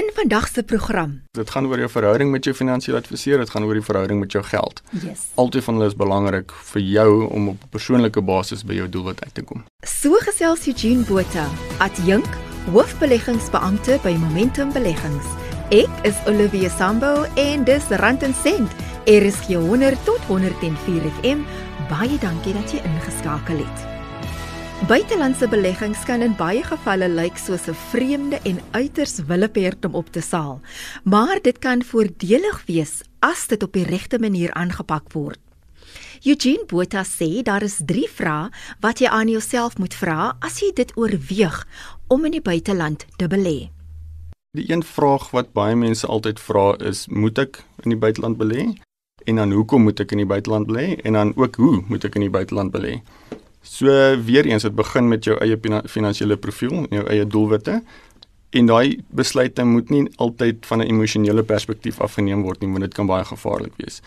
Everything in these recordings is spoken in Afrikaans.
In vandag se program. Dit gaan oor jou verhouding met jou finansiële adviseur, dit gaan oor die verhouding met jou geld. Yes. Altyd van hulle is belangrik vir jou om op 'n persoonlike basis by jou doelwit uit te kom. So gesels Eugene Botha, adjunk, hoofbeleggingsbeampte by Momentum Beleggings. Ek is Olivia Sambo en dis Rand en Sent. Is 100 tot 104 FM. Baie dankie dat jy ingeskakel het. Buitelandse beleggings kan in baie gevalle lyk soos 'n vreemde en uiters willeperd om op te saal, maar dit kan voordelig wees as dit op die regte manier aangepak word. Eugene Botha sê daar is 3 vrae wat jy aan jouself moet vra as jy dit oorweeg om in die buiteland te belê. Die een vraag wat baie mense altyd vra is, moet ek in die buiteland belê? En dan hoekom moet ek in die buiteland belê? En dan ook hoe moet ek in die buiteland belê? So weer eens dit begin met jou eie finansiële profiel, jou eie doelwitte. En daai besluite moet nie altyd van 'n emosionele perspektief afgeneem word nie, want dit kan baie gevaarlik wees.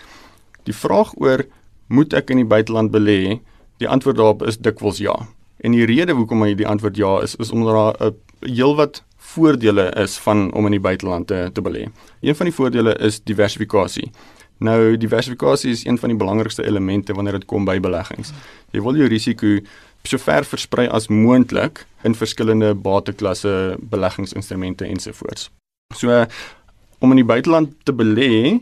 Die vraag oor moet ek in die buiteland belê? Die antwoord daarop is dikwels ja. En die rede hoekom hy die antwoord ja is, is omdat daar 'n heelwat voordele is van om in die buiteland te, te belê. Een van die voordele is diversifikasie. Nou diversifikasie is een van die belangrikste elemente wanneer dit kom by beleggings. Jy wil jou risiko so ver versprei as moontlik in verskillende bateklasse, beleggingsinstrumente ensovoorts. So om in die buiteland te belê,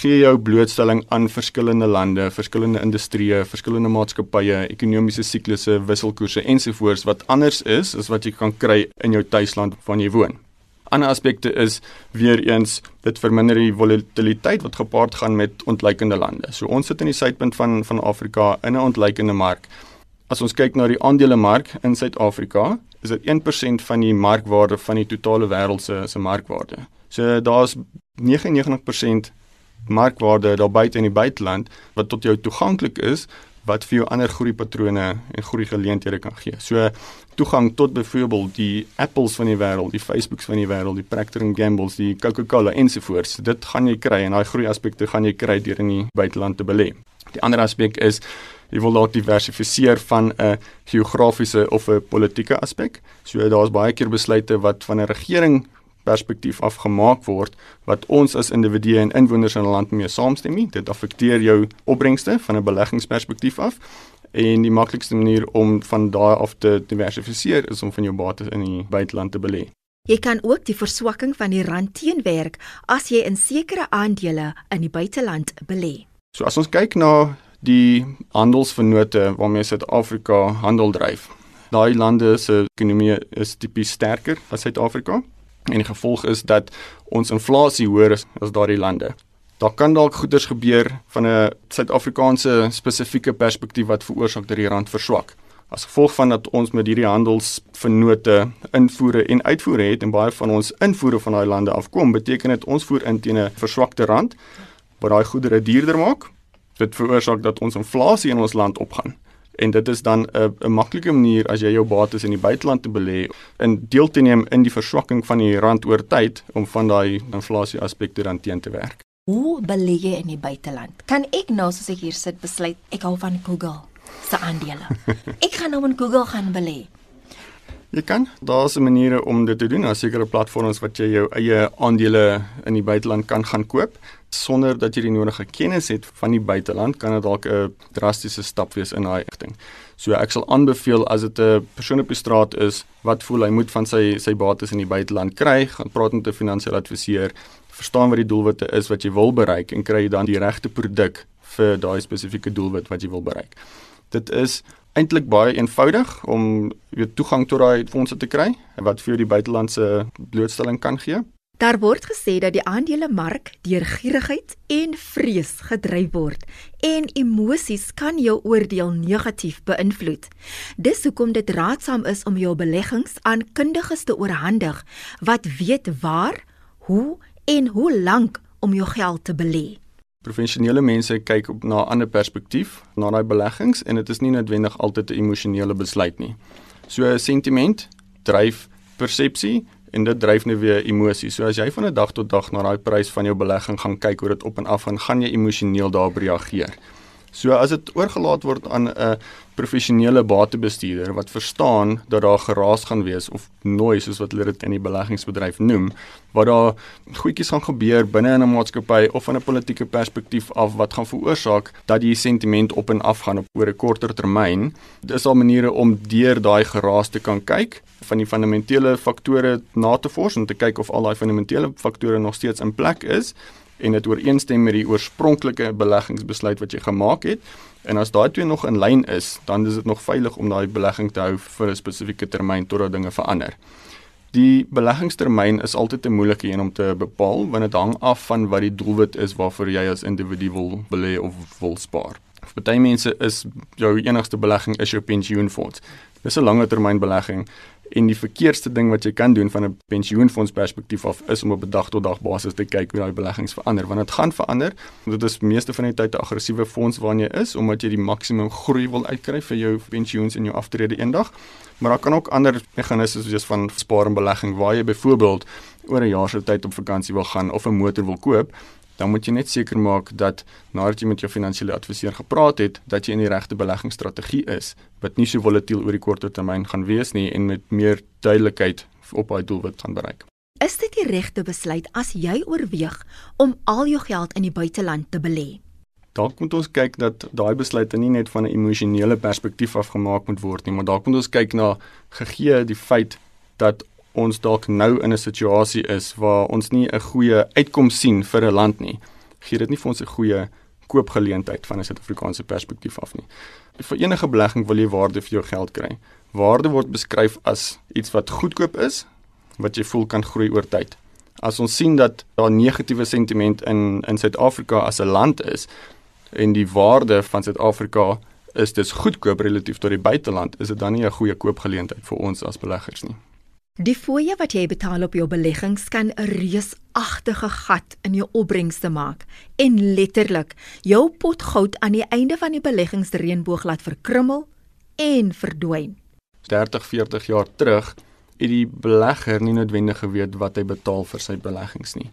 gee jou blootstelling aan verskillende lande, verskillende industrieë, verskillende maatskappye, ekonomiese siklusse, wisselkoerse ensovoorts wat anders is as wat jy kan kry in jou tuisland waar jy woon ander aspekte is weer eens dit verminder die volatiliteit wat gepaard gaan met ontleikende lande. So ons sit in die suidpunt van van Afrika in 'n ontleikende mark. As ons kyk na die aandelemark in Suid-Afrika, is dit 1% van die markwaarde van die totale wêreld se se markwaarde. So daar's 99% markwaarde daar buite in die buiteland wat tot jou toeganklik is wat vir jou ander groeipatrone en groei geleenthede kan gee. So toegang tot byvoorbeeld die Apples van die wêreld, die Facebooks van die wêreld, die Procter & Gamble's, die Coca-Cola ensovoorts. Dit gaan jy kry en daai groei aspekte gaan jy kry deur in die buiteland te belê. Die ander aspek is jy wil dalk diversifiseer van 'n geografiese of 'n politieke aspek. So daar's baie keer besluite wat van 'n regering perspektief af gemaak word wat ons as individue en inwoners in 'n land mee saamstem nie. Dit affekteer jou opbrengste van 'n beleggingsperspektief af. En die maklikste manier om van daai af te diversifiseer is om van jou bates in die buiteland te belê. Jy kan ook die verswakking van die rand teenwerk as jy in sekere aandele in die buiteland belê. So as ons kyk na die handelsvennote waarmee Suid-Afrika handel dryf. Daai lande se ekonomie is tipies sterker as Suid-Afrika en die gevolg is dat ons inflasie hoër is as daardie lande. Daar kan dalk goeders gebeur van 'n Suid-Afrikaanse spesifieke perspektief wat veroorsaak dat die rand verswak. As gevolg van dat ons met hierdie handelsvennote invoere en uitvoere het en baie van ons invoere van daai lande afkom, beteken dit ons voer in teen 'n verswakte rand wat daai goedere duurder maak. Dit veroorsaak dat ons inflasie in ons land opgaan en dit is dan 'n 'n maklike manier as jy jou bates in die buiteland te belê in deel te neem in die verswakking van die rand oor tyd om van daai inflasie aspekte dan teen te werk. Hoe belê jy in die buiteland? Kan ek nou soos ek hier sit besluit ek hou van Google se aandele. ek gaan nou in Google gaan belê. Jy kan, daar's 'n maniere om dit te doen. Daar's sekere platforms wat jy jou eie aandele in die buiteland kan gaan koop sonder dat jy die nodige kennis het van die buiteland, kan dit dalk 'n drastiese stap wees in daai rigting. So ek sal aanbeveel as dit 'n persoon op die straat is wat voel hy moet van sy sy bates in die buiteland kry, gaan praat met 'n finansiële adviseur, verstaan wat die doelwitte is wat jy wil bereik en kry dan die regte produk vir daai spesifieke doelwit wat jy wil bereik. Dit is eintlik baie eenvoudig om weer toegang tot daai fondse te kry wat vir jou die buitelandse blootstelling kan gee. Daar word gesê dat die aandelemark deur gierigheid en vrees gedryf word en emosies kan jou oordeel negatief beïnvloed. Dis hoekom dit raadsaam is om jou beleggings aan kundiges te oorhandig wat weet waar, hoe en hoe lank om jou geld te belê. Professionele mense kyk op na 'n ander perspektief na daai beleggings en dit is nie noodwendig altyd 'n emosionele besluit nie. So sentiment dryf persepsie en dit dryf net weer emosie. So as jy van 'n dag tot dag na daai prys van jou belegging gaan kyk hoe dit op en af gaan, gaan jy emosioneel daarop reageer. So as dit oorgelaat word aan 'n professionele batebestuurder wat verstaan dat daar geraas gaan wees of noise soos wat hulle dit in die beleggingsbedryf noem, wat daar goedjies gaan gebeur binne in 'n maatskappy of van 'n politieke perspektief af wat gaan veroorsaak dat die sentiment op en af gaan op oor 'n korter termyn. Dis al maniere om deur daai geraas te kan kyk van die fundamentele faktore na te vors om te kyk of al daai fundamentele faktore nog steeds in plek is en dit ooreenstem met die oorspronklike beleggingsbesluit wat jy gemaak het. En as daai twee nog in lyn is, dan is dit nog veilig om daai belegging te hou vir 'n spesifieke termyn totdat dinge verander. Die beleggingstermyn is altyd 'n moeilike een om te bepaal want dit hang af van wat die doelwit is waarvoor jy as individu wil belê of wil spaar. Vir baie mense is jou enigste belegging is jou pensioenfonds. Dis 'n langer termyn belegging En die verkeerdste ding wat jy kan doen van 'n pensioenfonds perspektief af is om op 'n dag tot dag basis te kyk hoe daai beleggings verander want dit gaan verander. Dit is meeste van die tyd 'n aggressiewe fonds waarna jy is omdat jy die maksimum groei wil uitkry vir jou pensioens en jou aftrede eendag. Maar daar kan ook ander meganismes soos van spaar en belegging waar jy byvoorbeeld oor 'n jaar se tyd op vakansie wil gaan of 'n motor wil koop dan moet jy net seker maak dat nadat jy met jou finansiële adviseur gepraat het, dat jy in die regte beleggingsstrategie is wat nie so volatiel oor die korter termyn gaan wees nie en met meer duidelikheid op daai doelwit gaan bereik. Is dit die regte besluit as jy oorweeg om al jou geld in die buiteland te belê? Dalk moet ons kyk dat daai besluite nie net van 'n emosionele perspektief af gemaak moet word nie, maar dalk moet ons kyk na gegee die feit dat ons dalk nou in 'n situasie is waar ons nie 'n goeie uitkoms sien vir 'n land nie, gee dit nie vir ons 'n goeie koopgeleentheid van 'n Suid-Afrikaanse perspektief af nie. Vir enige belegging wil jy waarde vir jou geld kry. Waarde word beskryf as iets wat goedkoop is, wat jy voel kan groei oor tyd. As ons sien dat daar negatiewe sentiment in in Suid-Afrika as 'n land is en die waarde van Suid-Afrika is dis goedkoop relatief tot die buiteland, is dit dan nie 'n goeie koopgeleentheid vir ons as beleggers nie. Die fooie wat jy betaal op jou beleggings kan 'n reusagtige gat in jou opbrengste maak en letterlik jou pot goud aan die einde van die beleggingsreënboog laat verkrummel en verdwyn. 30, 40 jaar terug het die belegger nie noodwendig geweet wat hy betaal vir sy beleggings nie.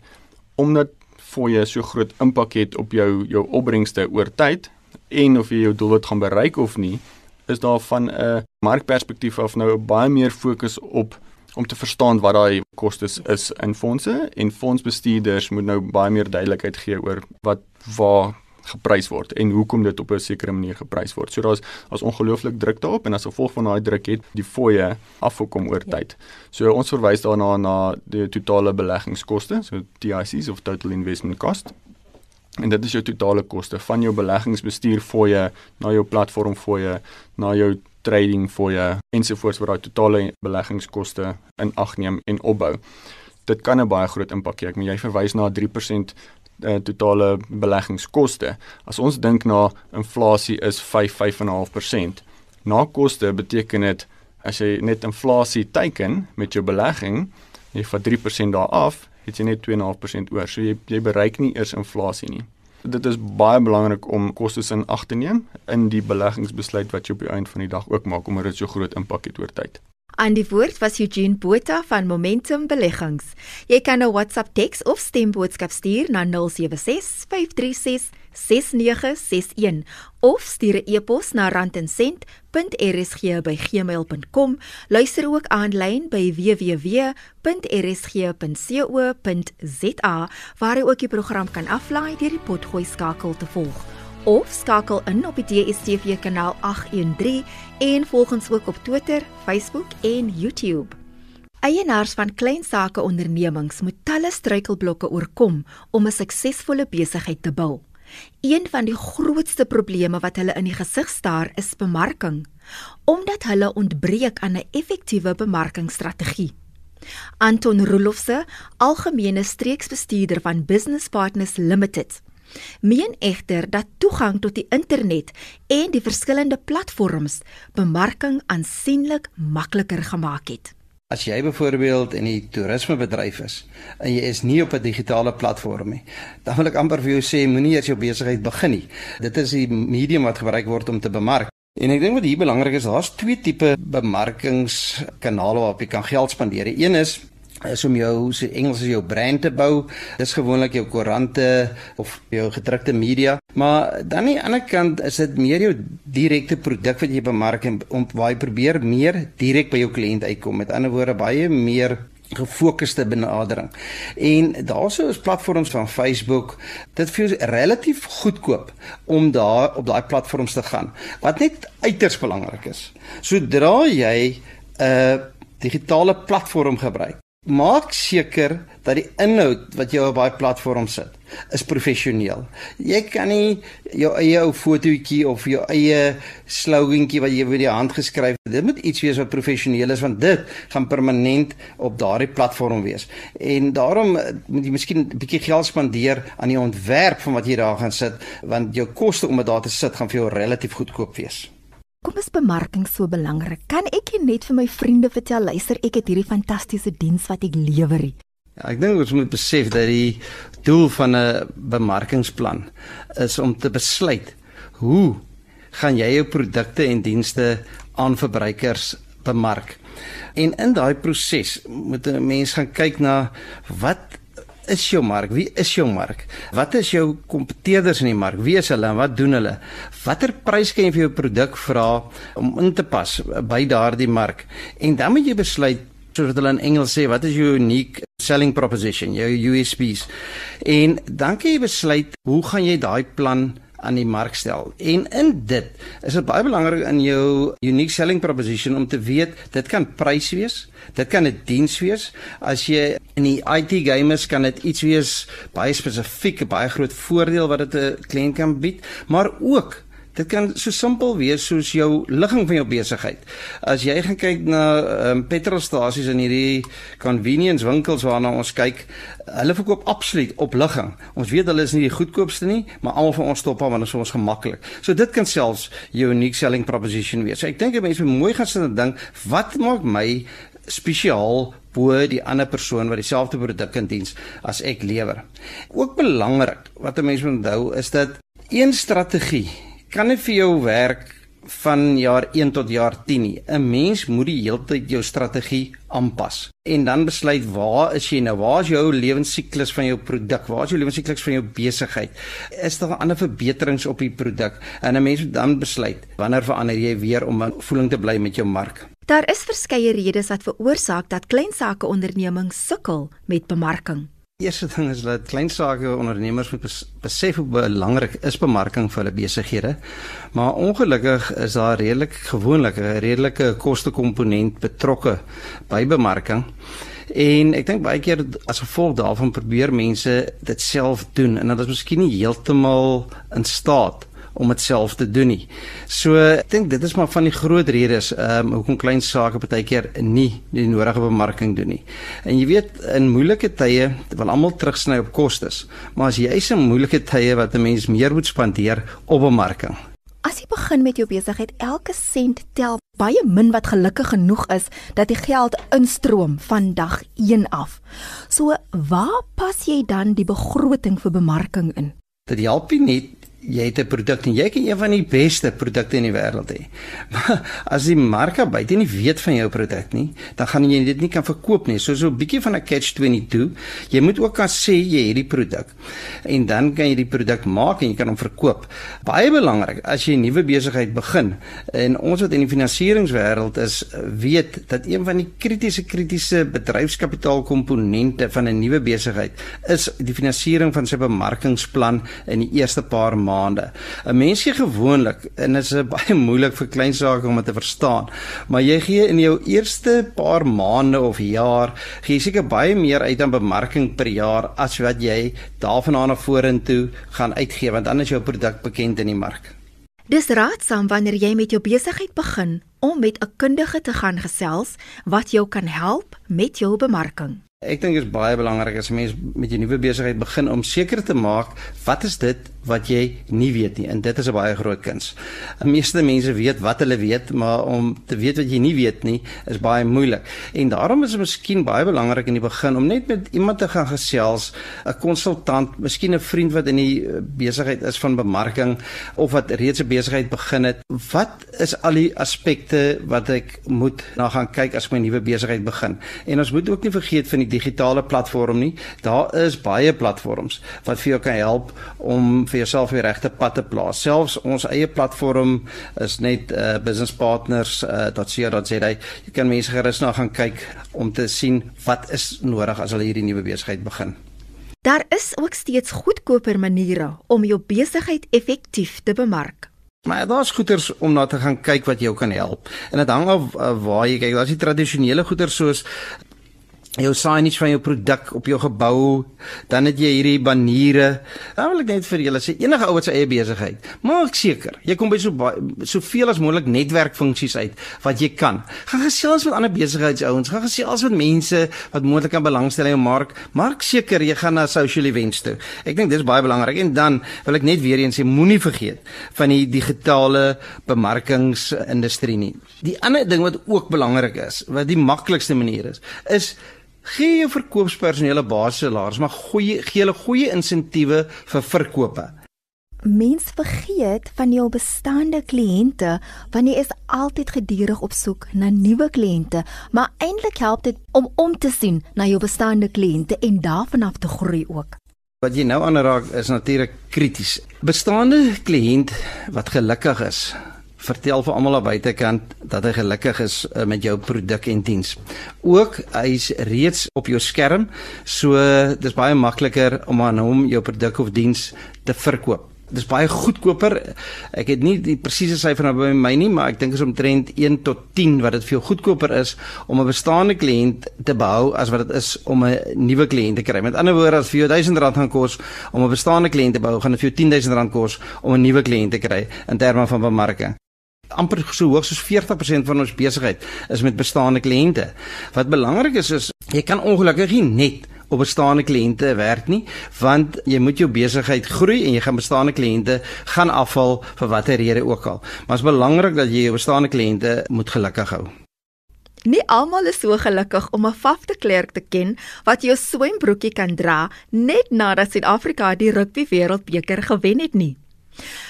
Omdat fooie so groot impak het op jou jou opbrengste oor tyd en of jy jou doelwit gaan bereik of nie, is daar van 'n markperspektief af nou baie meer fokus op om te verstaan wat daai kostes is in fondse en fondsbestuurders moet nou baie meer duidelikheid gee oor wat waar geprys word en hoekom dit op 'n sekere manier geprys word. So daar's as ongelooflik druk daarop en as gevolg van daai druk het die fooie afgekom oor ja. tyd. So ons verwys daarna na die totale beleggingskoste, so TICs of total investment cost. En dit is jou totale koste van jou beleggingsbestuur fooie na jou platform fooie na jou trading fooie ensovoorts wat daai totale beleggingskoste in ag neem en opbou. Dit kan 'n baie groot impak hê. Ek moet jy verwys na 3% uh, totale beleggingskoste. As ons dink na inflasie is 5-5.5%. Na koste beteken dit as jy net inflasie teiken met jou belegging, jy vat 3% daar af, het jy net 2.5% oor. So jy jy bereik nie eers inflasie nie dit is baie belangrik om kostes in ag te neem in die beleggingsbesluit wat jy op die einde van die dag ook maak omdat dit so groot impak het oor tyd. Aan die woord was Eugene Botha van Momentum Beleggings. Jy kan 'n WhatsApp teks of stemboodskap stuur na 076 536 6961 of stuur 'n e-pos na randencent.rsg@gmail.com. Luister ook aanlyn by www.rsg.co.za waar jy ook die program kan aflaai deur die potgooi skakel te volg of skakel in op die DSTV kanaal 813 en volg ons ook op Twitter, Facebook en YouTube. Eienaars van klein sake ondernemings moet talle struikelblokke oorkom om 'n suksesvolle besigheid te bou. Een van die grootste probleme wat hulle in die gesig staar is bemarking, omdat hulle ontbreek aan 'n effektiewe bemarkingsstrategie. Anton Rolofse, algemene streeksbestuurder van Business Partners Limited, meen egter dat toegang tot die internet en die verskillende platforms bemarking aansienlik makliker gemaak het. As jy byvoorbeeld in die toerismebedryf is en jy is nie op 'n digitale platform nie, dan wil ek amper vir jou sê moenie eers jou besigheid begin nie. Dit is die medium wat gebruik word om te bemark. En ek dink wat hier belangrik is, daar's twee tipe bemarkingskanale waarop jy kan geld spandeer. Een is is om jou se Engels is jou brand te bou. Dis gewoonlik jou koerante of jou gedrukte media. Maar dan aan die ander kant is dit meer jou direkte produk wat jy bemark en om waar jy probeer meer direk by jou kliënt uitkom. Met ander woorde baie meer gefokusde benadering. En daarso is platforms van Facebook, dit vir relatief goedkoop om daar op daai platforms te gaan. Wat net uiters belangrik is. Sodra jy 'n digitale platform gebruik, maak seker dat die inhoud wat jy op daai platform sit is professioneel. Jy kan nie jou eie ou fotootjie of jou eie slogantjie wat jy met die hand geskryf het. Dit moet iets wees wat professioneel is want dit gaan permanent op daardie platform wees. En daarom moet jy miskien 'n bietjie geld spandeer aan die ontwerp van wat jy daar gaan sit want jou koste om dit daar te sit gaan vir jou relatief goedkoop wees. Kom is bemarking so belangrik? Kan ek net vir my vriende vertel, luister, ek het hierdie fantastiese diens wat ek lewer. Ja, ek dink ons moet besef dat die doel van 'n bemarkingsplan is om te besluit hoe gaan jy jou produkte en dienste aan verbruikers bemark. En in daai proses moet 'n mens gaan kyk na wat is jou mark? Wie is jou mark? Wat is jou kompeteerders in die mark? Wie is hulle en wat doen hulle? Watter prys kan jy vir jou produk vra om in te pas by daardie mark? En dan moet jy besluit soos hulle in Engels sê, wat is jou unique selling proposition, jou USPs? En dan kan jy besluit hoe gaan jy daai plan aan die mark stel. En in dit is dit baie belangrik in jou unique selling proposition om te weet dit kan prys wees, dit kan 'n diens wees. As jy in die IT game is, kan dit iets wees baie spesifiek, baie groot voordeel wat dit 'n kliënt kan bied, maar ook Dit kan so simpel wees soos jou ligging van jou besigheid. As jy gaan kyk na um, petrolstasies in hierdie convenience winkels waarna ons kyk, hulle verkoop absoluut op ligging. Ons weet hulle is nie die goedkoopste nie, maar almal van ons stop aan want dit is vir ons gemaklik. So dit kan selfs jou unique selling proposition wees. So ek dink mense moet mooi gaan sit en dink, wat maak my spesiaal bo die ander persoon wat dieselfde produk en diens as ek lewer. Ook belangrik wat 'n mens moet onthou is dat een strategie kan nie vir jou werk van jaar 1 tot jaar 10 nie. 'n Mens moet die hele tyd jou strategie aanpas en dan besluit waar is jy nou? Waar is jou lewensiklus van jou produk? Waar is jou lewensiklus van jou besigheid? Is daar ander verbeterings op die produk? En 'n mens moet dan besluit wanneer verander jy weer om 'n voeling te bly met jou mark. Daar is verskeie redes wat veroorsaak dat klein sake ondernemings sukkel met bemarking. Eerste ding is dat klein sake ondernemers moet besef hoe belangrik is bemarking vir hulle besighede. Maar ongelukkig is daar redelik gewoonlik 'n redelike kostekomponent betrokke by bemarking. En ek dink baie keer as gevolg daarvan probeer mense dit self doen en dit is miskien nie heeltemal in staat om dit self te doen nie. So ek dink dit is maar van die groot redes ehm um, hoekom klein sake baie keer nie die nodige bemarking doen nie. En jy weet in moeilike tye wil almal terugsny op kostes, maar as jy is in moeilike tye wat 'n mens meer moet spandeer op bemarking. As jy begin met jou besigheid, elke sent tel baie min wat gelukkig genoeg is dat die geld instroom van dag 1 af. So, waar pas jy dan die begroting vir bemarking in? Dit help nie net jy het 'n produk en jy kan een van die beste produkte in die wêreld hê. Maar as die mark buite nie weet van jou produk nie, dan gaan jy dit nie kan verkoop nie. So so 'n bietjie van 'n catch 22. Jy moet ook kan sê jy het die produk. En dan kan jy die produk maak en jy kan hom verkoop. Baie belangrik as jy 'n nuwe besigheid begin. En ons wat in die finansieringswêreld is, weet dat een van die kritiese kritiese bedryfskapitaalkomponente van 'n nuwe besigheid is die finansiering van sy bemarkingsplan in die eerste paar maande maande. 'n Mens gee gewoonlik en dit is baie moeilik vir klein sake om dit te verstaan, maar jy gee in jou eerste paar maande of jaar gee seker baie meer uit aan bemarking per jaar as wat jy daarvandaan na vorentoe gaan uitgee want is jou produk bekend in die mark. Dis raadsaam wanneer jy met jou besigheid begin om met 'n kundige te gaan gesels wat jou kan help met jou bemarking. Ek dink dit is baie belangrik as 'n mens met jou nuwe besigheid begin om seker te maak wat is dit wat jy nie weet nie en dit is 'n baie groot kuns. Die meeste mense weet wat hulle weet, maar om te weet wat jy nie weet nie is baie moeilik. En daarom is dit miskien baie belangrik in die begin om net met iemand te gaan gesels, 'n konsultant, miskien 'n vriend wat in die eh, besigheid is van bemarking of wat reeds 'n besigheid begin het. Wat is al die aspekte wat ek moet na gaan kyk as ek my nuwe besigheid begin? En ons moet ook nie vergeet van die digitale platform nie. Daar is baie platforms wat vir jou kan help om vir jouself die regte pad te plaas. Selfs ons eie platform is net uh, businesspartners.co.za. Uh, jy kan mense gerus na gaan kyk om te sien wat is nodig as hulle hierdie nuwe besigheid begin. Daar is ook steeds goedkoper maniere om jou besigheid effektief te bemark. Maar daar's goeders om na te gaan kyk wat jou kan help. En dit hang af uh, waar jy kyk. Daar's die tradisionele goeders soos jou signage van jou produk op jou gebou, dan het jy hierdie baniere. Dan wil ek net vir julle sê enige ou wat sy eie besigheid, maak seker jy kom by so baie soveel as moontlik netwerkfunksies uit wat jy kan. Gaan gesels met ander besigheidsouens, gaan gesels met mense wat moontlik kan belangstel in jou mark. Maak seker jy gaan na social events toe. Ek dink dis baie belangrik en dan wil ek net weer eens sê moenie vergeet van die digitale bemarkingsindustrie nie. Die ander ding wat ook belangrik is, wat die maklikste manier is, is Gee jou verkoopspersoneel 'n basissalaris, maar goeie gee hulle goeie insentiewe vir verkope. Mens vergeet van jou bestaande kliënte want jy is altyd gedurig op soek na nuwe kliënte, maar eintlik help dit om om te sien na jou bestaande kliënte en daarvan af te groei ook. Wat jy nou aanraak is natuurlik krities. Bestaande kliënt wat gelukkig is, vertel vir almal aan buitekant dat hy gelukkig is uh, met jou produk en diens. Ook hy's reeds op jou skerm, so dis baie makliker om aan hom jou produk of diens te verkoop. Dis baie goedkoper. Ek het nie die presiese syfer nou by my nie, maar ek dink is omtrent 1 tot 10 wat dit vir jou goedkoper is om 'n bestaande kliënt te behou as wat dit is om 'n nuwe kliënt te kry. Met ander woorde, as vir jou R1000 gaan kos om 'n bestaande kliënt te behou, gaan dit vir jou R10000 kos om 'n nuwe kliënt te kry in terme van bemarking amper so hoog soos 40% van ons besigheid is met bestaande kliënte. Wat belangrik is is jy kan ongelukkig nie net op bestaande kliënte werk nie, want jy moet jou besigheid groei en jy gaan bestaande kliënte gaan afval vir watter rede ook al. Maar dit is belangrik dat jy jou bestaande kliënte moet gelukkig hou. Nie almal is so gelukkig om 'n fafte klerk te ken wat jou swembroekie kan dra net nadat Suid-Afrika die rugby wêreldbeker gewen het nie.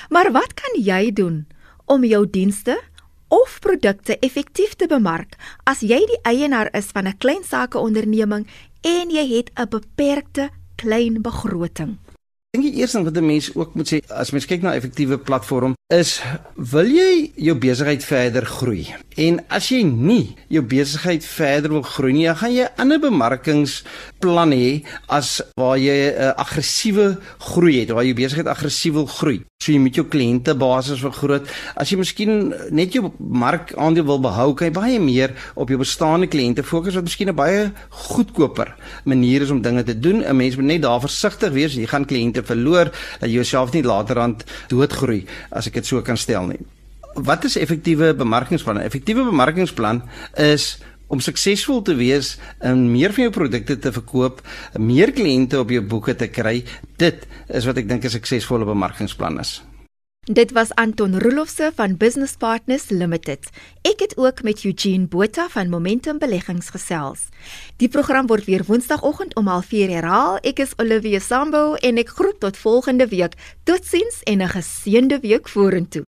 Maar wat kan jy doen om jou dienste of produkte effektief te bemark as jy die eienaar is van 'n klein sakeonderneming en jy het 'n beperkte klein begroting. Dink die eerste ding wat 'n mens ook moet sê as mens kyk na effektiewe platform is wil jy jou besigheid verder groei? En as jy nie jou besigheid verder wil groei nie, dan gaan jy ander bemarkingsplan hê as waar jy 'n uh, aggressiewe groei het, waar jy besigheid aggressief wil groei. So jy moet jou kliëntebasis vergroot. As jy miskien net jou markandeel wil behou, kan jy baie meer op jou bestaande kliënte fokus wat miskien 'n baie goedkoper manier is om dinge te doen. 'n Mens moet net daar versigtig wees. Jy gaan kliënte verloor dat jy jouself nie laterand doodgroei as ek dit so kan stel nie. Wat is effektiewe bemarkingsplan? Effektiewe bemarkingsplan is om suksesvol te wees en meer van jou produkte te verkoop, meer kliënte op jou boeke te kry, dit is wat ek dink 'n suksesvolle bemarkingsplan is. Dit was Anton Roelofse van Business Partners Limited. Ek het ook met Eugene Botha van Momentum Beleggings gesels. Die program word weer Woensdagoggend om 04:30 herhaal. Ek is Olivia Sambo en ek groet tot volgende week. Totsiens en 'n geseënde week vorentoe.